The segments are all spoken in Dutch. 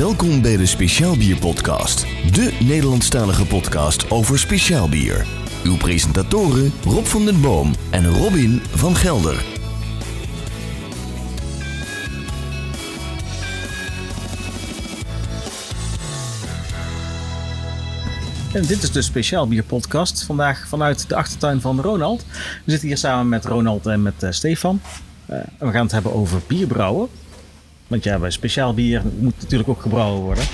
Welkom bij de Speciaal Bier Podcast, de Nederlandstalige podcast over speciaal bier. Uw presentatoren Rob van den Boom en Robin van Gelder. En dit is de Speciaal Bier Podcast. Vandaag vanuit de achtertuin van Ronald. We zitten hier samen met Ronald en met eh, Stefan. Eh, we gaan het hebben over bierbrouwen. Want ja, bij speciaal bier moet natuurlijk ook gebrouwen worden.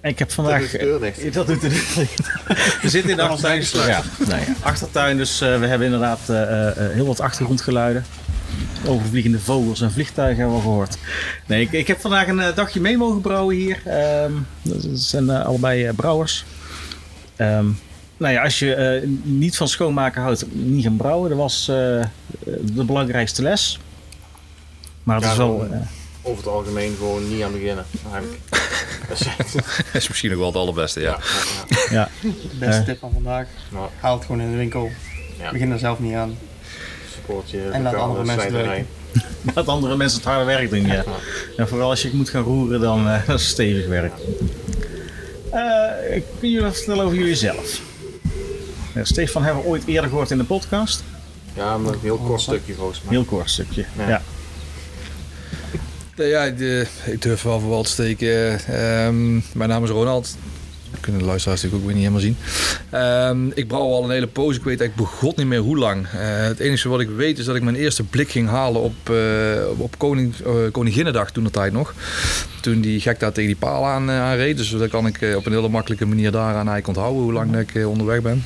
En ik heb vandaag. doet de Dat doet de deur dicht. We zitten in de achtertuin. Ja, nou ja, achtertuin, dus eh, we hebben inderdaad eh, eh, heel wat achtergrondgeluiden. Overvliegende vogels en vliegtuigen hebben we gehoord. Nee, ik, ik heb vandaag een dagje mee mogen brouwen hier. Ehm, dat zijn allebei brouwers. Ehm, nou ja, als je niet van schoonmaken houdt, niet gaan brouwen. Dat was eh, de belangrijkste les. Maar het Ja, is wel... eh, Over het algemeen gewoon niet aan beginnen. Eigenlijk. Dat is echt- Dat is misschien nog wel het allerbeste, ja. ja, ja, ja. De beste tip van vandaag. Haal het gewoon in de winkel. Ja. Begin er zelf niet aan. Support je En laat andere mensen slijterij. Dat andere mensen het harde werk doen, ja. En vooral als je moet gaan roeren, dan eh, dat is stevig werk. Eh, kun je wat vertellen over jullie zelf? Ja, Stefan hebben we ooit eerder gehoord in de podcast. Ja, maar een heel kort stukje volgens mij. Heel kort stukje. Ja. Ja. Eh, Ja, ik durf wel voor wel te steken. Ehm, mijn naam is Ronald. Dat kunnen de luisteraars natuurlijk ook weer niet helemaal zien. Ehm, ik brouw al een hele poos. Ik weet eigenlijk begot niet meer hoe lang. Eh, het enige wat ik weet is dat ik mijn eerste blik ging halen op, eh, op Koning, eh, Koninginnedag toen de tijd nog. Toen die gek daar tegen die paal aan, eh, aanreed. Dus dat kan ik eh, op een hele makkelijke manier daaraan eigenlijk onthouden hoe lang ik eh, onderweg ben.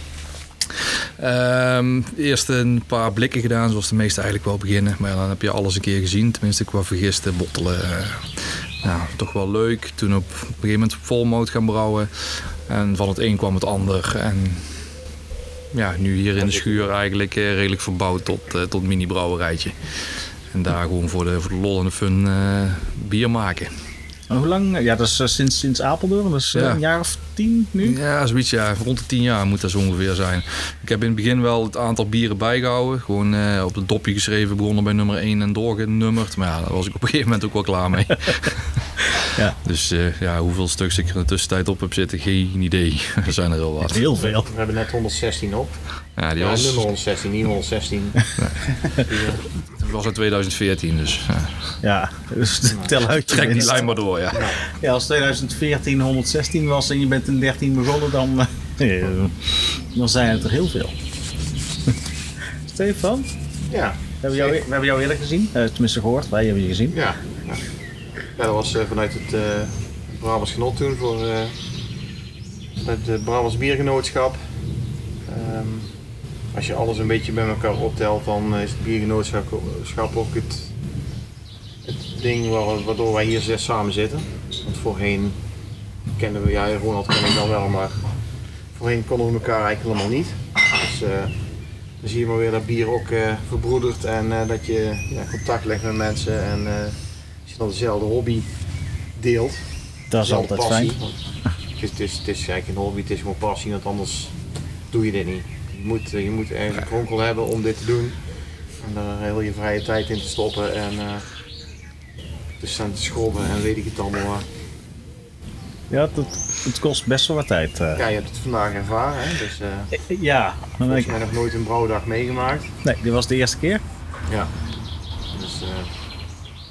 Ehm, eerst een paar blikken gedaan, zoals de meesten eigenlijk wel beginnen. Maar dan heb je alles een keer gezien, tenminste qua vergisten, bottelen. eh, nou, toch wel leuk. Toen op, een gegeven moment volmoot gaan brouwen. En van het een kwam het ander. En ja, nu hier in de schuur eigenlijk eh, redelijk verbouwd tot, eh, tot mini-brouwerijtje. En daar gewoon voor de, voor de lol en de fun bier maken. En hoe lang? Ja, dat is eh, sinds, sinds Apeldoorn. Dat is eh, Ja. een jaar of tien nu. Ja, zoiets ja. Rond de 10 jaar moet dat zo ongeveer zijn. Ik heb in het begin wel het aantal bieren bijgehouden. Gewoon eh, op het dopje geschreven, begonnen bij nummer 1 en doorgenummerd. Maar ja, daar was ik op een gegeven moment ook wel klaar mee. Ja. Dus eh, ja, hoeveel stuks ik er in de tussentijd op heb zitten, geen idee. Er zijn er heel wat. Heel veel. We hebben net 116 op. Ja, die Ja, was, nummer 116, niet 116. die was in 2014, dus ja. Ja, dus tel uit. je trek die lijn maar door, ja. Ja, als 2014 116 was en je bent in 13 begonnen, dan, eh, dan zijn het er heel veel. Stefan, Ja, we hebben jou, we hebben jou eerder gezien. Eh, tenminste gehoord, wij hebben je gezien. ja. ja. Ja, dat was eh, vanuit het eh Brabants Genot toen voor eh, het Brabants Biergenootschap. Ehm, als je alles een beetje bij elkaar optelt, dan is het biergenootschap schap ook het, het ding waar- waardoor wij hier zes samen zitten. Want voorheen kenden we, ja Ronald ken ik dan wel, maar voorheen konden we elkaar eigenlijk helemaal niet. Dus eh, dan zie je maar weer dat bier ook eh, verbroedert en eh, dat je ja, contact legt met mensen en eh, als je dan dezelfde hobby deelt. Dat is altijd fijn. passie, want Het is, het, is, het is eigenlijk een hobby, het is gewoon passie, want anders doe je dit niet. Je moet, eh, je moet ergens een kronkel hebben om dit te doen. En daar heel je vrije tijd in te stoppen en eh te staan te schrobben en weet ik het allemaal. Ja, het, het, kost best wel wat tijd. eh. Ja, je hebt het vandaag ervaren, hè? dus Eh, Ja, dan volgens ik, mij nog nooit een brouwdag meegemaakt. nee, dit was de eerste keer. Ja. Dus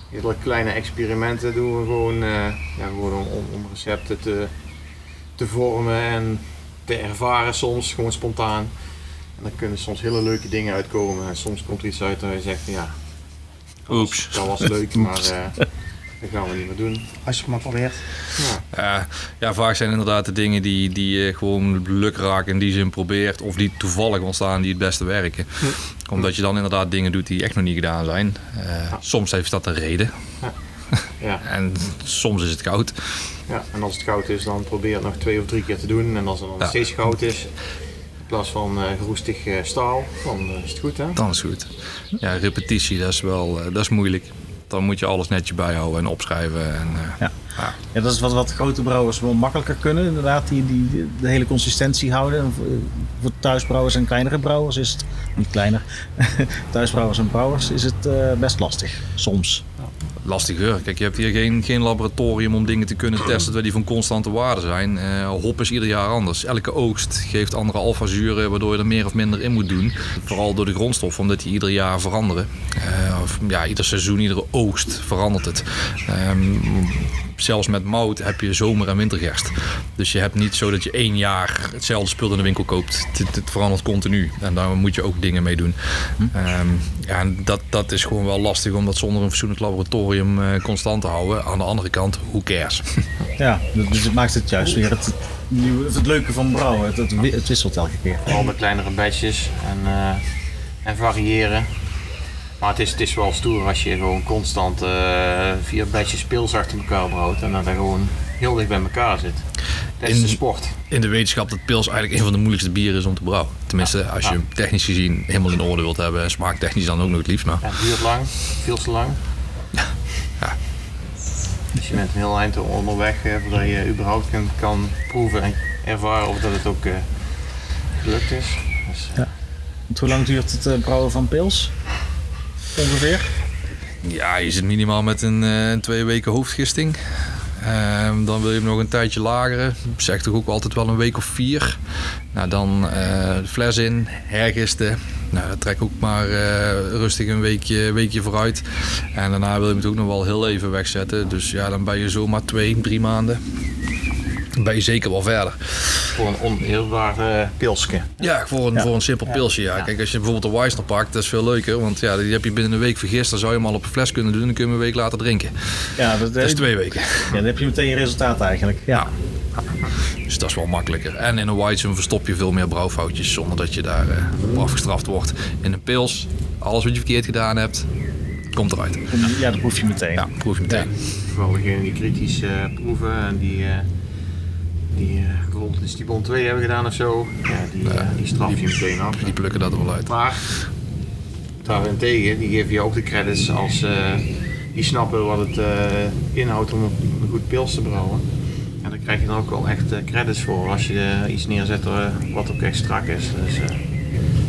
hele kleine experimenten doen we gewoon, ja, gewoon om, om recepten te, te vormen en te ervaren soms, gewoon spontaan. En dan kunnen soms hele leuke dingen uitkomen. En soms komt er iets uit en je zegt, ja, dat was, Oeps. dat was leuk, maar eh, dat gaan we niet meer doen. Als je het maar probeert. Ja, Ja, ja, vaak zijn inderdaad de dingen die, die je gewoon lukraak in die zin probeert. Of die toevallig ontstaan die het beste werken. Omdat je dan inderdaad dingen doet die echt nog niet gedaan zijn. Eh, Soms heeft dat een reden. ja, En soms is het koud. ja. En als het goud is, dan probeer het nog twee of drie keer te doen. En als het dan Ja. steeds goud is, in plaats van eh geroestig eh, staal, dan eh, is het goed hè. Dan is het goed. Ja, repetitie, dat is wel eh, dat is moeilijk. Dan moet je alles netjes bijhouden en opschrijven. En, eh, Ja. ja. Ja, dat is wat, wat grote brouwers wel makkelijker kunnen. Inderdaad, die, die, de hele consistentie houden. En Voor, thuisbrouwers en kleinere brouwers is het niet kleiner. thuisbrouwers en brouwers is het eh, best lastig. Soms. Lastiger. Kijk, je hebt hier geen, geen laboratorium om dingen te kunnen testen terwijl die van constante waarde zijn. Eh, hop is ieder jaar anders. Elke oogst geeft andere alfazuren waardoor je er meer of minder in moet doen. Vooral door de grondstof, omdat die ieder jaar veranderen. Eh, of, ja, ieder seizoen, iedere oogst verandert het. Ehm, zelfs met mout heb je zomer- en wintergerst. Dus je hebt niet zo dat je één jaar hetzelfde spul in de winkel koopt. Het, het verandert continu. En daar moet je ook dingen mee doen. Ehm, ja, en dat, dat is gewoon wel lastig om dat zonder een fatsoenlijk laboratorium eh, constant te houden. Aan de andere kant, who cares? Ja, dus het maakt het juist weer het, nieuwe, het leuke van brouwen. Het, het, wi- het wisselt elke keer. Vooral met kleinere batches en, eh, en variëren. Maar het is, het is wel stoer als je gewoon constant eh, vier batches pils achter elkaar brouwt en dat dat gewoon heel dicht bij elkaar zit. Dat is In- de sport. In de wetenschap dat pils eigenlijk een van de moeilijkste bieren is om te brouwen. Tenminste, als je hem technisch gezien helemaal in orde wilt hebben. En smaaktechnisch dan ook nog het liefst. Maar Ja, het duurt lang, veel te lang. Ja. Dus je bent een heel eind onderweg eh, voordat je überhaupt kan, kan proeven en ervaren of dat het ook eh, gelukt is. Dus, eh, Want hoe lang duurt het eh, brouwen van pils? Ongeveer? Ja, je zit minimaal met een, eh, een twee weken hoofdgisting. Ehm, dan wil je hem nog een tijdje lageren. Zeg toch ook altijd wel een week of vier. Nou, dan eh, de fles in, hergisten. Nou, trek ook maar eh, rustig een weekje, weekje vooruit. En daarna wil je hem ook nog wel heel even wegzetten. Dus ja, dan ben je zomaar twee, drie maanden. Ben je zeker wel verder. voor een oneerbaar pilsje. Ja, voor een, Ja. voor een simpel Ja. pilsje. Ja. Ja. Kijk, als je bijvoorbeeld de Weissner pakt, dat is veel leuker. Want ja, die heb je binnen een week vergist. Dan zou je hem al op een fles kunnen doen. En dan kun je hem een week later drinken. Ja, dat, Dat is twee weken. ja, dan heb je meteen je resultaat eigenlijk. Ja. Dus dat is wel makkelijker. En in een Weizen verstop je veel meer brouwfoutjes zonder dat je daar eh, op afgestraft wordt. In een pils, alles wat je verkeerd gedaan hebt, komt eruit. Ja, dat proef je meteen. Ja, proef je meteen. Vooral degenen die kritisch eh, proeven en die, eh, die eh, bijvoorbeeld een Stibon 2 hebben gedaan of zo, ja, die, eh, die straf je meteen af. Die plukken dat er wel uit. Maar daarentegen, die geven je ook de credits als eh, die snappen wat het eh, inhoudt om een goed pils te brouwen. En daar krijg je dan ook wel echt eh, credits voor als je iets neerzet wat ook echt strak is. Dus eh,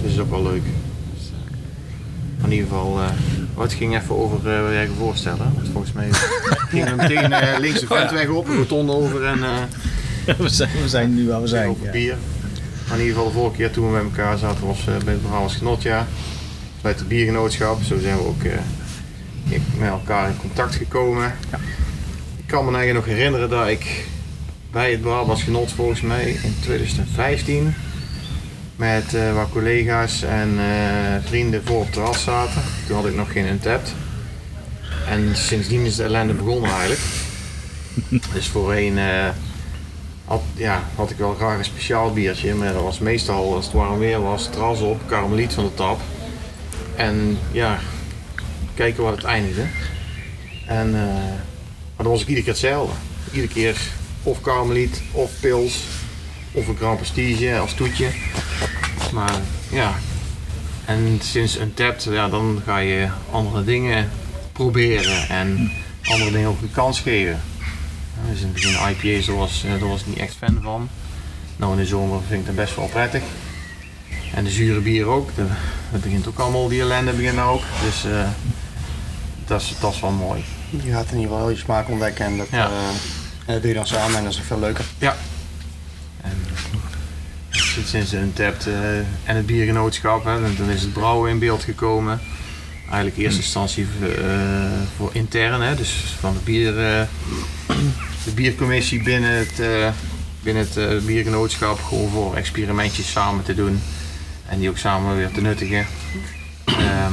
dat is ook wel leuk. Dus, in ieder geval, eh, oh, het ging even over eh wat jij je voorstellen. Want volgens mij gingen we meteen eh, links de ventweg op, een rotonde over en eh, we, zijn, we zijn nu waar we zijn. over Ja. bier. Maar in ieder geval de vorige keer toen we met elkaar zaten was eh, bij het programma Genotja. Vanuit het biergenootschap. Zo zijn we ook eh, met elkaar in contact gekomen. Ik kan me eigenlijk nog herinneren dat ik bij het Brabants Genot volgens mij in 2015 met eh, wat collega's en vrienden voor op het terras zaten. Toen had ik nog geen Untapped. En sindsdien is de ellende begonnen eigenlijk. Dus voorheen had, ja, had ik wel graag een speciaal biertje, maar dat was meestal als het warm weer was, tras op, karameliet van de tap. En ja, kijken waar het eindigde. En, eh, maar dan was ik iedere keer hetzelfde. Iedere keer of karameliet, of pils, of een Grand Prestige als toetje. Maar ja, en sinds een tap, ja, dan ga je andere dingen proberen en andere dingen ook een kans geven. Dus in het begin IPA's, daar was, eh, daar was ik niet echt fan van. Nou in de zomer vind ik dat best wel prettig. En de zure bier ook. Dat, dat begint ook allemaal, die ellende begint nou ook. Dus eh, dat, is, dat is wel mooi. Je gaat in ieder geval heel je smaak ontdekken en dat, Ja. eh, en dat doe je dan samen en dat is veel leuker. Ja. En sinds- de Untapped eh, en het biergenootschap, hè, dan, dan is het brouwen in beeld gekomen. Eigenlijk in eerste instantie eh, voor intern, hè, dus van de, bier, eh, de biercommissie binnen het, eh, binnen het biergenootschap. Gewoon voor experimentjes samen te doen en die ook samen weer te nuttigen. Ehm,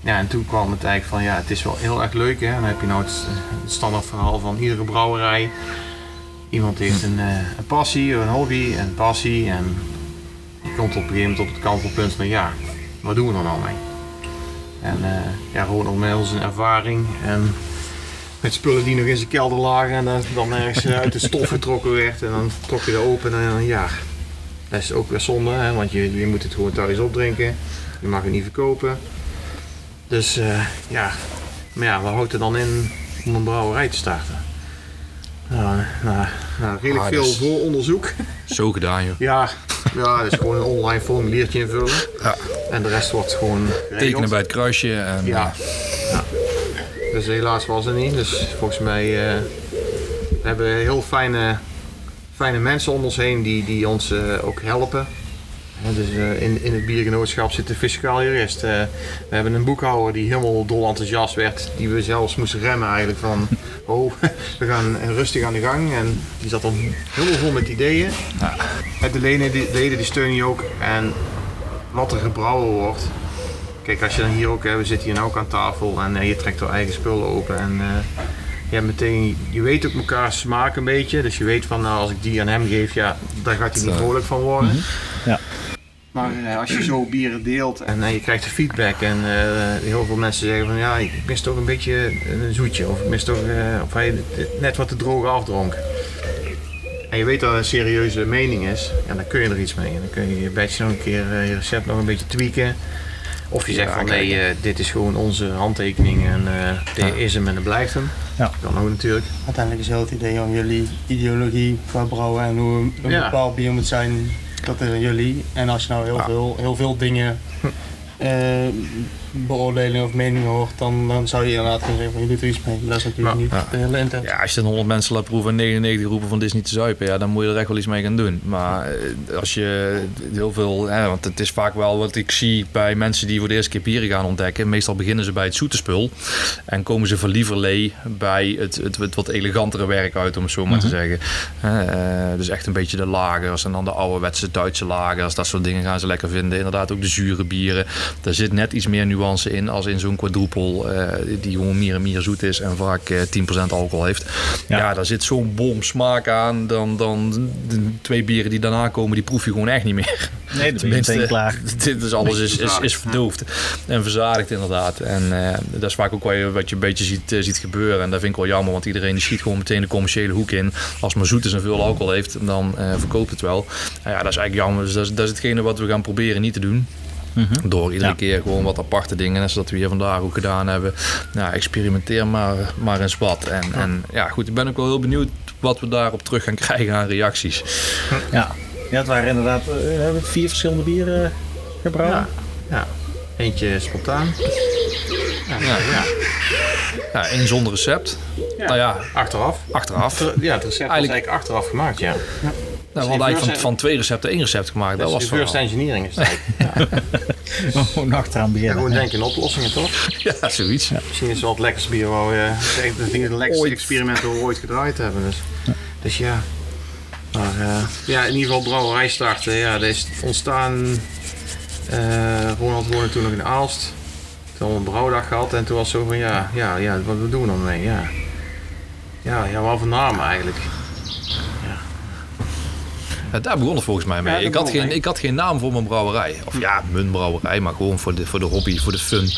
ja, en toen kwam het eigenlijk van ja, het is wel heel erg leuk. Hè? Dan heb je nou het, het standaard verhaal van iedere brouwerij. Iemand heeft een, een passie, een hobby, een passie. En je komt op een gegeven moment op het kantelpunt van ja, wat doen we er nou mee? En eh, ja, gewoon op met onze ervaring en met spullen die nog in zijn kelder lagen en dan, dan ergens eh, uit de stof getrokken werd. En dan trok je dat open en dan ja, dat is ook weer zonde, hè? want je, je moet het gewoon thuis opdrinken. Je mag het niet verkopen. Dus eh, ja, maar ja, wat houdt er dan in om een brouwerij te starten? Nou, nou, nou redelijk Ah, veel dus- vooronderzoek. Zo gedaan, joh. Ja, ja, is gewoon een online formuliertje invullen. Ja. En de rest wordt gewoon geregeld. Tekenen bij het kruisje. En, Ja. eh, Dus helaas was het niet. Dus volgens mij eh, we hebben heel fijne, fijne mensen om ons heen die, die ons eh, ook helpen. Dus eh, in, in het biergenootschap zit de fiscaal jurist. Eh, we hebben een boekhouder die helemaal dol enthousiast werd. Die we zelfs moesten remmen eigenlijk van... Oh, we gaan rustig aan de gang. En die zat dan helemaal vol met ideeën. En de leden, die, leden die steunen je ook. En wat er gebrouwen wordt. Kijk, als je dan hier ook, hè, we zitten hier nou ook aan tafel en eh, je trekt er eigen spullen open. En eh, je, hebt meteen, je weet ook elkaar smaak een beetje. Dus je weet van, nou, als ik die aan hem geef, ja, daar gaat hij niet vrolijk van worden. Ja. Maar eh, als je zo bieren deelt en eh, je krijgt de feedback en eh, heel veel mensen zeggen van ja, ik mis toch een beetje een zoetje of ik mis toch eh, of hij net wat te droog afdronk. En je weet dat het een serieuze mening is, ja, dan kun je er iets mee. En dan kun je je badge nog een keer eh, je recept nog een beetje tweaken. Of je zegt van nee, eh, dit is gewoon onze handtekening en eh dit is hem en dat blijft hem. Ja. Kan ook natuurlijk. Uiteindelijk is heel het idee van jullie ideologie qua brouwen en hoe een Ja. bepaald bier moet zijn, dat is aan jullie. En als je nou heel, veel, heel veel dingen, eh, beoordelingen of meningen hoort, dan, dan zou je inderdaad kunnen zeggen van je doet er iets mee. Maar dat is natuurlijk Ja. niet Ja. de hele intentie. Ja, als je dan 100 mensen laat proeven en 99 roepen van dit is niet te zuipen, ja, dan moet je er echt wel iets mee gaan doen. Maar eh, als je heel veel, hè, want het is vaak wel wat ik zie bij mensen die voor de eerste keer bieren gaan ontdekken. Meestal beginnen ze bij het zoete spul en komen ze van lieverlee bij het, het, het wat elegantere werk uit, om het zo maar te zeggen. Hè, eh, dus echt een beetje de lagers en dan de ouderwetse Duitse lagers, dat soort dingen gaan ze lekker vinden. Inderdaad ook de zure bieren. Daar zit net iets meer nuance in als in zo'n quadruppel eh, die gewoon meer en meer zoet is en vaak eh, 10% alcohol heeft. Ja, Ja. daar zit zo'n bom smaak aan. Dan, dan de twee bieren die daarna komen, die proef je gewoon echt niet meer. Nee, ben je meteen klaar. Dit is alles is, is, is verdoofd en verzadigd inderdaad. En eh, dat is vaak ook wat je, wat je een beetje ziet, eh, ziet gebeuren. En dat vind ik wel jammer, want iedereen die schiet gewoon meteen de commerciële hoek in. Als het maar zoet is en veel alcohol heeft, dan eh, verkoopt het wel. Nou ja, dat is eigenlijk jammer. Dus dat is, dat is hetgene wat we gaan proberen niet te doen. Door iedere Ja. keer gewoon wat aparte dingen. Net zoals we hier vandaag ook gedaan hebben. Nou, experimenteer maar, maar eens wat. En ja. en ja, goed, ik ben ook wel heel benieuwd wat we daarop terug gaan krijgen aan reacties. Ja. ja, het waren inderdaad eh, we hebben vier verschillende bieren gebrouwen. Ja, ja. Eentje spontaan. Ja, Ja. ja. Ja, één zonder recept. Nou ja, Achteraf. achteraf. Ja, het recept was Eigenlijk- eigenlijk achteraf gemaakt, ja. Nou, we hadden eigenlijk van, van twee recepten één recept gemaakt. Dat Dat was reverse verhaal. engineering is het eigenlijk. Gewoon achteraan Ja, beginnen. gewoon denken in oplossingen, toch? Ja, zoiets. Misschien is het wel het lekkerste bier waar we... Het echt- ik denk het de lekkerste Ooit. experiment dat we ooit gedraaid hebben. Dus, dus ja. Maar eh, ja, in ieder geval brouwerij starten. Ja, dat is ontstaan... eh, Ronald woonde toen nog in Aalst. Toen hadden we een brouwdag gehad en toen was het zo van ja, ja, ja, wat doen we dan mee? Ja, ja, ja wat voor naam eigenlijk? Ja, daar begon het volgens mij mee. Ja, ik, had geen, mee. ik had geen naam voor mijn brouwerij. Of ja, mijn brouwerij, maar gewoon voor de, voor de hobby, voor de fun.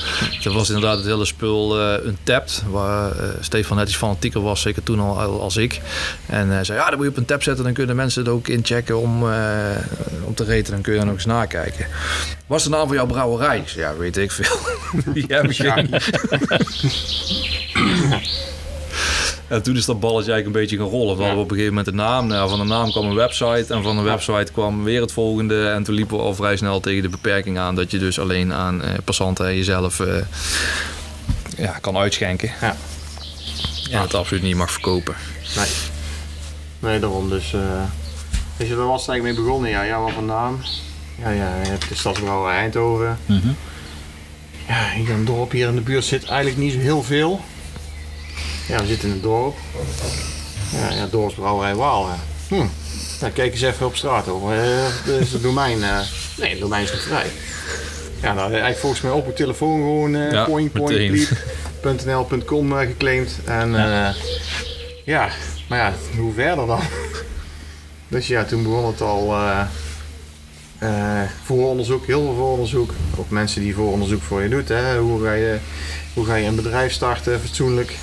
Dat was inderdaad het hele spul eh Untapped, waar eh, Stefan net iets fanatieker was, zeker toen al al als ik. En hij zei, ja, dan moet je op een tab zetten, dan kunnen mensen het ook inchecken om, eh, om te reten. Dan kun je dan ook eens nakijken. Wat is de naam van jouw brouwerij? Ja, weet ik veel. Die heb ik geen. En toen is dat balletje eigenlijk een beetje gaan rollen. We hadden op een gegeven moment een naam. Nou, van de naam kwam een website. En van de website kwam weer het volgende. En toen liepen we al vrij snel tegen de beperking aan. Dat je dus alleen aan eh, passanten en jezelf eh, ja, kan uitschenken. Ja. En het absoluut niet mag verkopen. Nee. Nee, daarom dus. eh weet je, daar was het eigenlijk mee begonnen. Ja, ja, wat voor naam? Ja, ja, je hebt de Stadsbrouwerij Eindhoven. Mhm. Ja, hier in het dorp hier in de buurt zit eigenlijk niet zo heel veel. Ja, we zitten in het dorp. Ja, ja dorpsbrouwerij Waal. Hm. Ja, kijk eens even op straat over. Eh, dat is het domein. eh, nee, het domein is nog vrij. Ja, nou, eigenlijk volgens mij op mijn telefoon gewoon Ja, point, point, meteen. bliep, .nl.com eh, geclaimd. En ja. ja, maar ja, hoe verder dan? Dus ja, toen begon het al vooronderzoek, heel veel vooronderzoek. Ook mensen die vooronderzoek voor je doet. Hè. Hoe, ga je, hoe ga je een bedrijf starten fatsoenlijk?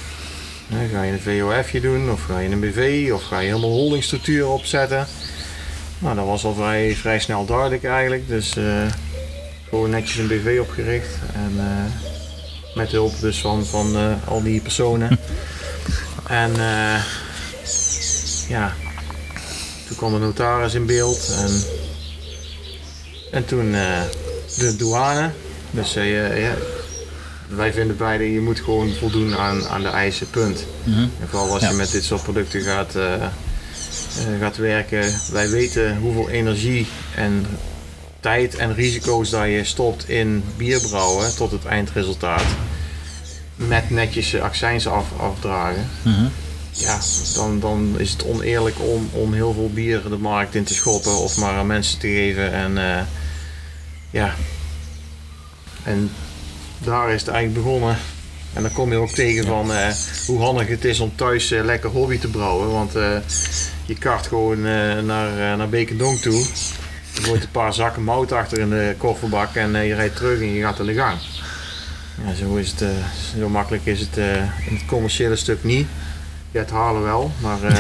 Ga je een VOFje doen of ga je een BV of ga je helemaal een holdingstructuur opzetten? Nou, dat was al vrij, vrij snel duidelijk eigenlijk. Dus eh, gewoon netjes een BV opgericht. En eh, met hulp dus van, van eh, al die personen. en ja, toen kwam de notaris in beeld. En, en toen de douane. Dus ja, wij vinden beide, je moet gewoon voldoen aan, aan de eisen, punt. Mhm. En vooral als Ja. je met dit soort producten gaat, eh, eh, gaat werken. Wij weten hoeveel energie en tijd en risico's dat je stopt in bierbrouwen tot het eindresultaat. Met netjes je accijns af, afdragen. Mhm. Ja, dan, dan is het oneerlijk om, om heel veel bier de markt in te schoppen of maar aan mensen te geven. En eh, ja, en daar is het eigenlijk begonnen. En dan kom je ook tegen van eh, hoe handig het is om thuis eh, lekker hobby te brouwen. Want eh, je kart gewoon naar, naar Bekendonk toe. Je gooit een paar zakken mout achter in de kofferbak en je rijdt terug en je gaat aan de gang. Ja, zo, is het, zo makkelijk is het in het commerciële stuk niet. Ja, het halen wel, maar eh,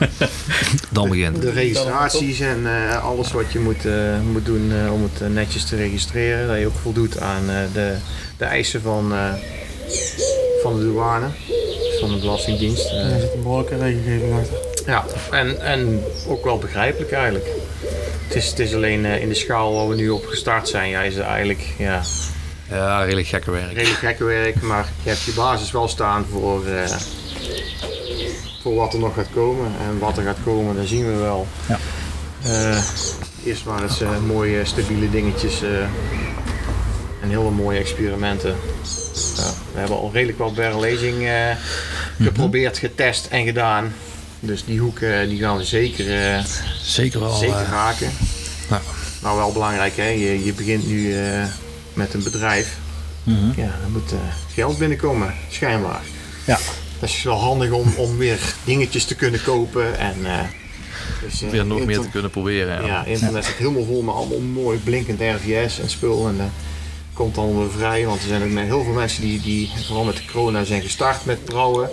Dan begint de registraties en eh, alles wat je moet, eh, moet doen eh, om het netjes te registreren. Dat je ook voldoet aan eh, de, de eisen van, eh, van de douane, van de Belastingdienst. Eh, Er zit een behoorlijke regelgeving achter. ja, en, en ook wel begrijpelijk eigenlijk. Het is, het is alleen eh, in de schaal waar we nu op gestart zijn, ja, is het eigenlijk ja, Ja, redelijk gekke werk. redelijk gekke werk, maar je hebt je basis wel staan voor, eh, voor wat er nog gaat komen. En wat er gaat komen, dat zien we wel. Ja. Eh, eerst waren het eh, mooie, stabiele dingetjes eh, en hele mooie experimenten. We hebben al redelijk wat barrel aging eh, geprobeerd, getest en gedaan. Dus die hoeken die gaan we zeker, Zeker wel. zeker raken. ja. Nou, wel belangrijk, hè? Je, je begint nu met een bedrijf. Mhm. Ja, er moet geld binnenkomen, schijnbaar. Ja. Dat is wel handig om, om weer dingetjes te kunnen kopen. En, eh, dus, eh, weer nog meer te kunnen proberen. Ja. Ja, internet zit helemaal vol met allemaal mooi blinkend RVS en spul. En eh, komt dan weer vrij, want er zijn ook heel veel mensen die, die vooral met de corona zijn gestart met brouwen.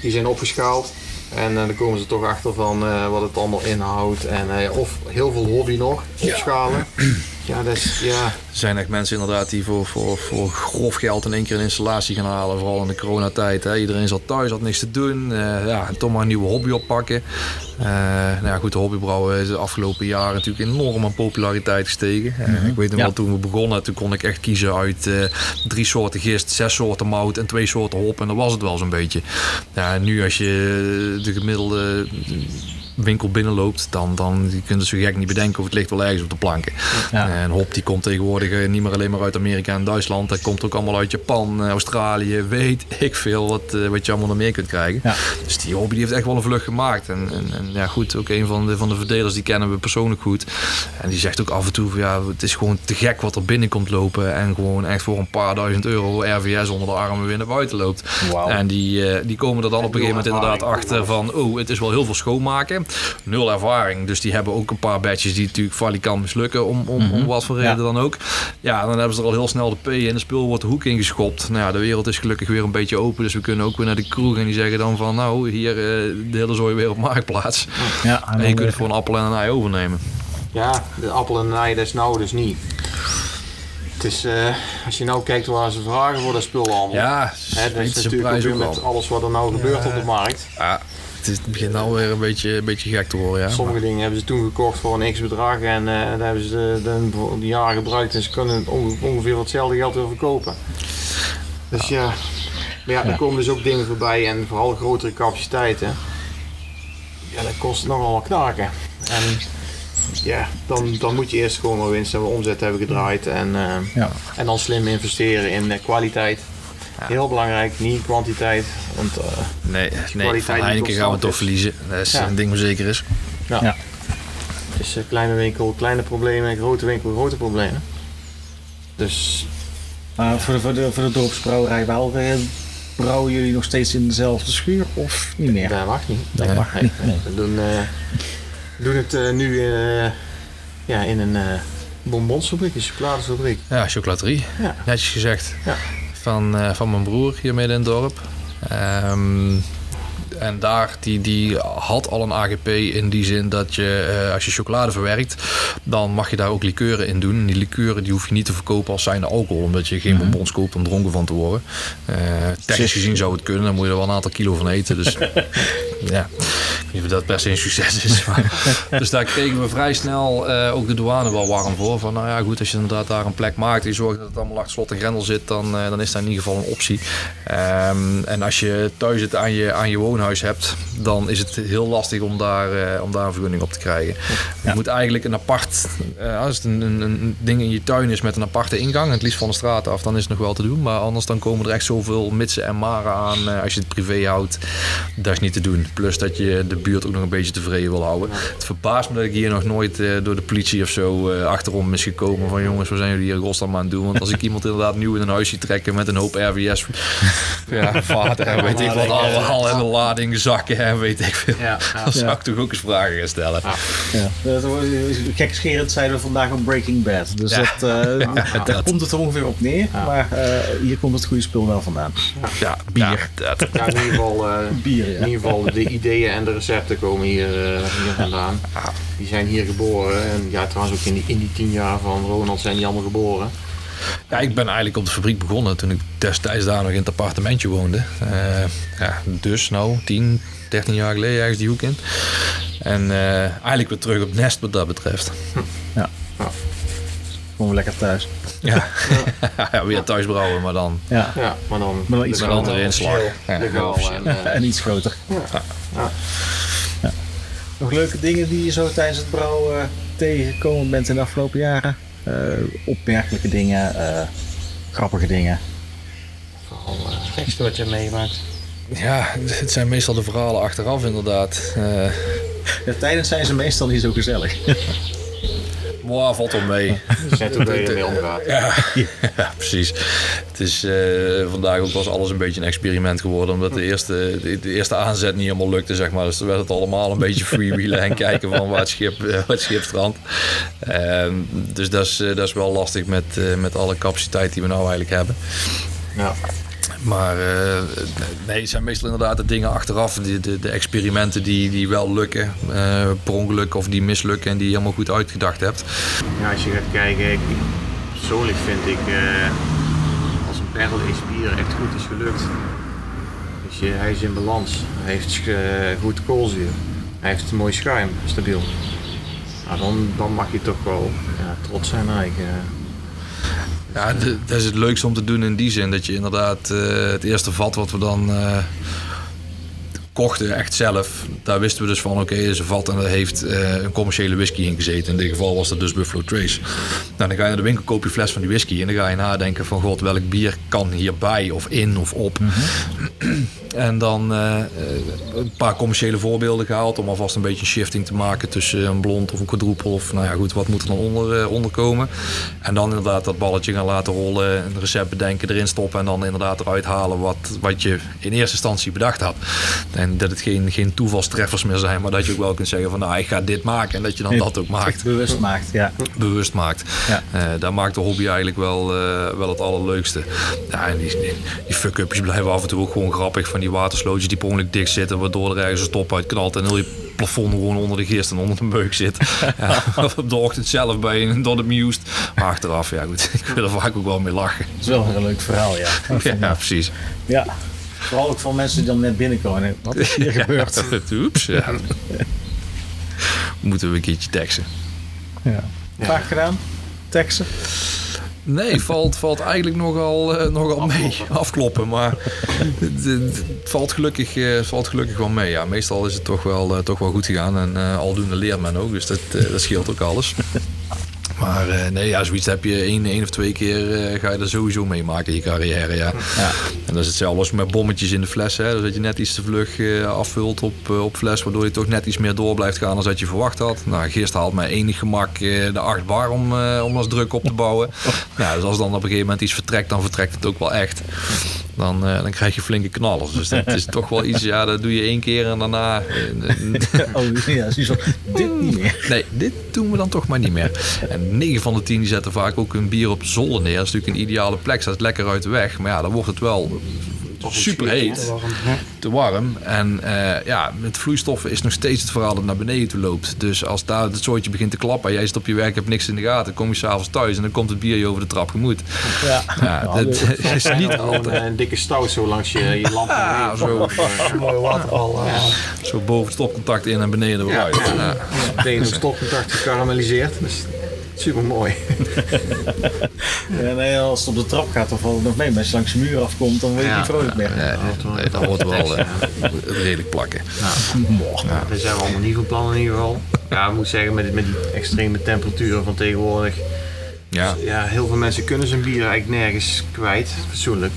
Die zijn opgeschaald. En eh, dan komen ze toch achter van eh, wat het allemaal inhoudt. En, eh, of heel veel hobby nog, opschalen. Ja, dat is, ja, Er zijn echt mensen inderdaad die voor, voor, voor grof geld in één keer een installatie gaan halen. Vooral in de coronatijd. Hè. Iedereen zat thuis, had niks te doen. Eh, ja, en toch maar een nieuwe hobby oppakken. Eh, nou ja, goed, de hobbybrouwen is de afgelopen jaren natuurlijk enorm aan populariteit gestegen. Eh, ik weet nog Ja. wel, toen we begonnen, toen kon ik echt kiezen uit drie soorten gist, zes soorten mout en twee soorten hop. En dat was het wel zo'n beetje. Ja, nu als je de gemiddelde winkel binnenloopt, dan, dan je kunt het zo gek niet bedenken of het ligt wel ergens op de planken. Ja. En hop die komt tegenwoordig eh, niet meer alleen maar uit Amerika en Duitsland. Dat komt ook allemaal uit Japan, eh, Australië, weet ik veel wat, eh, wat je allemaal nog meer kunt krijgen. Ja. Dus die hobby die heeft echt wel een vlucht gemaakt. En, en, en ja goed, ook een van de, van de verdelers die kennen we persoonlijk goed. En die zegt ook af en toe van, ja, het is gewoon te gek wat er binnen komt lopen. En gewoon echt voor een paar duizend euro RVS onder de armen weer naar buiten loopt. En die, die komen er dan op een gegeven moment inderdaad achter van, oh, het is wel heel veel schoonmaken. Nul ervaring. Dus die hebben ook een paar badges die natuurlijk valikant mislukken om, om, om wat voor reden Ja. dan ook. Ja, dan hebben ze er al heel snel de P in. De spul wordt de hoek ingeschopt. Nou ja, de wereld is gelukkig weer een beetje open. Dus we kunnen ook weer naar de kroeg en die zeggen dan van, nou, hier eh, de hele zooi weer op marktplaats. Ja, en En je kunt eh, voor een appel en een ei overnemen. ja, de appel en de ei, dat is nou dus niet. Het is, eh, als je nou kijkt waar ze vragen voor dat spul allemaal. Ja, Hè, dat is is een natuurlijk ook met alles wat er nou gebeurt op de markt. Ja, het, het begint nou weer een beetje, een beetje gek te worden, ja. Sommige dingen hebben ze toen gekocht voor een x bedrag en eh daar hebben ze de, de, de jaren gebruikt en ze kunnen het onge- ongeveer hetzelfde geld weer verkopen. Dus ja, maar ja, er komen dus ook dingen voorbij en vooral grotere capaciteiten. Ja, dat kost nogal wat knaken. En ja, dan, dan moet je eerst gewoon maar winst en omzet hebben gedraaid en, eh, Ja. en dan slim investeren in eh, Heel belangrijk, niet kwantiteit. Want eh, Nee, nee kwaliteit van niet Heineken gaan we toch verliezen. Dat is Ja. een ding wat zeker is. Ja. Is een kleine winkel, kleine problemen, grote winkel, grote problemen. Dus Maar voor de, voor de, voor de dorpsbrouwerij wel, eh, brouwen jullie nog steeds in dezelfde schuur of niet meer? dat mag niet. Dat Nee. mag niet. Nee. We doen, eh, we doen het eh, nu eh, ja, in een eh bonbonsfabriek, een chocoladefabriek. Ja, chocolaterie. Ja. Netjes gezegd. Ja. Van, eh, van mijn broer hier midden in het dorp. Ehm, en daar, die, die had al een AGP in die zin dat je, eh, als je chocolade verwerkt, dan mag je daar ook likeuren in doen. En die likeuren die hoef je niet te verkopen als zijnde alcohol, omdat je geen bonbons koopt om dronken van te worden. Eh, technisch gezien zou het kunnen, dan moet je er wel een aantal kilo van eten. Dus ja, niet of dat per se een succes is. Maar, dus daar kregen we vrij snel eh, ook de douane wel warm voor. Van nou ja, goed, als je inderdaad daar een plek maakt... je zorgt dat het allemaal achter slot en grendel zit... dan, eh, dan is dat in ieder geval een optie. Ehm, en als je thuis het aan je, aan je woonhuis hebt... dan is het heel lastig om daar, eh, om daar een vergunning op te krijgen. Je moet eigenlijk een apart... als het een, een, een ding in je tuin is met een aparte ingang... het liefst van de straat af, dan is het nog wel te doen. Maar anders dan komen er echt zoveel mitsen en maren aan... als je het privé houdt, dat is niet te doen. Plus dat je de buurt ook nog een beetje tevreden wil houden. Het verbaast me dat ik hier nog nooit eh, door de politie of zo eh, achterom is gekomen... van jongens, wat zijn jullie hier godsnaam aan het doen? Want als ik iemand inderdaad nieuw in een huis zie trekken... met een hoop RWS, ja, vaten en weet ik wat allemaal... en een lading zakken en weet ik veel... Ja, ja. dan zou ik toch ook eens vragen gaan stellen. Ja. Gekscherend zeiden we vandaag op Breaking Bad. Dus Ja. dat, eh, daar dat. komt het er ongeveer op neer. Maar eh, hier komt het goede spul wel vandaan. Ja, bier. dat. Ja, in ieder geval, eh, Bier, ja. in ieder geval de ideeën en de recepten komen hier, eh, hier vandaan. Die zijn hier geboren. En ja, trouwens ook in die, in die tien jaar van Ronald zijn die allemaal geboren. Ja, ik ben eigenlijk op de fabriek begonnen toen ik destijds daar nog in het appartementje woonde. Eh, ja, dus nou, 10, 13 jaar geleden ergens die hoek in. En eh, eigenlijk weer terug op nest wat dat betreft. Gewoon lekker thuis. Ja, ja weer thuis brouwen, maar dan Ja. Ja, maar dan Maar iets met een andere inslag. Ja, legaal en, eh, En iets groter. ja. Ja. Nog leuke dingen die je zo tijdens het brouwen eh, tegengekomen bent in de afgelopen jaren? Eh, opmerkelijke dingen, eh, grappige dingen. Vooral, eh, Het gekste wat je hebt meegemaakt. Ja, het zijn meestal de verhalen achteraf inderdaad. Eh Ja, tijdens zijn ze meestal niet zo gezellig. Wow, valt wel mee. toch weer mee omgaat. Ja, ja, precies. Het is eh, vandaag ook was alles een beetje een experiment geworden. Omdat de eerste, de, de eerste aanzet niet helemaal lukte, zeg maar. Dus toen werd het allemaal een beetje freewheelen en kijken van waar het schip, eh, waar het schip strandt. Ehm, dus dat is, eh, dat is wel lastig met, met alle capaciteit die we nou eigenlijk hebben. Ja. Maar eh, nee, het zijn meestal inderdaad de dingen achteraf. De, de, de experimenten die, die wel lukken, eh per ongeluk of die mislukken en die je helemaal goed uitgedacht hebt. ja, als je gaat kijken, ik, persoonlijk vind ik eh, als een aged bier echt goed is gelukt. Dus hij is in balans, hij heeft goed koolzuur, hij heeft mooi schuim, stabiel. Dan, dan mag je toch wel ja, trots zijn eigenlijk. Ja, dat is het leukste om te doen in die zin. Dat je inderdaad eh, het eerste vat wat we dan eh, kochten, echt zelf. Daar wisten we dus van, oké, is een vat en dat heeft eh, een commerciële whisky in gezeten. In dit geval was dat dus Buffalo Trace. Nou, dan ga je naar de winkel, koop je fles van die whisky. En dan ga je nadenken van, god, welk bier kan hierbij of in of op. En dan eh, eh, een paar commerciële voorbeelden gehaald om alvast een beetje een shifting te maken tussen een blond of een quadruple of nou ja goed, wat moet er dan onder, onder komen. En dan inderdaad dat balletje gaan laten rollen, een recept bedenken, erin stoppen en dan inderdaad eruit halen wat, wat je in eerste instantie bedacht had. En dat het geen, geen toevalstreffers meer zijn, maar dat je ook wel kunt zeggen van nou ik ga dit maken en dat je dan dat ook maakt Bewust maakt, ja. bewust maakt. Ja. Eh, daar maakt de hobby eigenlijk wel, eh, wel het allerleukste. Ja, en die, die, fuck-upjes blijven af en toe ook gewoon grappig. Van die waterslootjes die per ongeluk dicht zitten, waardoor er ergens een stop uit knalt en heel je plafond gewoon onder de gist en onder de meuk zit. ja, op de ochtend zelf bij een door het mused. Maar achteraf, ja goed, ik wil er vaak ook wel mee lachen. Dat is wel een leuk verhaal, ja. Ja, precies. Ja. Vooral ook van mensen die dan net binnenkomen. Wat is hier gebeurd? Oeps, ja. Moeten we een keertje teksten. Ja. Vaak gedaan? Teksten? Nee, valt, valt eigenlijk nogal, eh, nogal mee. Afkloppen, maar het, het valt, gelukkig, eh, valt gelukkig wel mee. Ja, meestal is het toch wel, eh, toch wel goed gegaan en aldoende leert men ook, dus dat, dat scheelt ook alles. Maar eh, nee, ja, zoiets heb je één, één of twee keer eh, ga je er sowieso meemaken in je carrière. Ja. Ja. En dat is hetzelfde als met bommetjes in de fles. Hè. Dus dat je net iets te vlug eh, afvult op, op fles, waardoor je toch net iets meer door blijft gaan dan dat je verwacht had. Nou, Geert haalt met enig gemak de 8 bar om, om als druk op te bouwen. Nou, dus als dan op een gegeven moment iets vertrekt, dan vertrekt het ook wel echt. Dan, eh, dan krijg je flinke knallers. Dus dat is toch wel iets, ja, dat doe je één keer en daarna... eh, Oh ja, van, dit niet meer. Nee, dit doen we dan toch maar niet meer. En 9 van de 10 die zetten vaak ook hun bier op de zolder neer. Dat is natuurlijk een ideale plek, staat lekker uit de weg. Maar ja, dan wordt het wel super heet, Warm, ja. te warm. En eh, ja, met vloeistoffen is nog steeds het verhaal dat naar beneden toe loopt. Dus als daar het zooitje begint te klappen, jij zit op je werk, hebt niks in de gaten, kom je s'avonds thuis en dan komt het bier je over de trap gemoet. Ja. Ja, dat is niet altijd eh, een dikke stout zo langs je, je lamp. Ah, zo, Een mooie waterval. eh. zo boven het stopcontact in en beneden weer Ja. uit. Ja. Meteen op stopcontact gekarameliseerd. Dus super mooi. Ja, nee, als het op de trap gaat, dan valt het nog mee. Maar als je langs de muur afkomt, dan word je niet vrolijk meer. Nee, nee, dat hoort wel eh, redelijk plakken. Daar zijn we allemaal niet van plan in ieder geval. Ja, ik moet zeggen, met, met die extreme temperaturen van tegenwoordig. Ja. Ja, heel veel mensen kunnen zijn bier eigenlijk nergens kwijt, fatsoenlijk.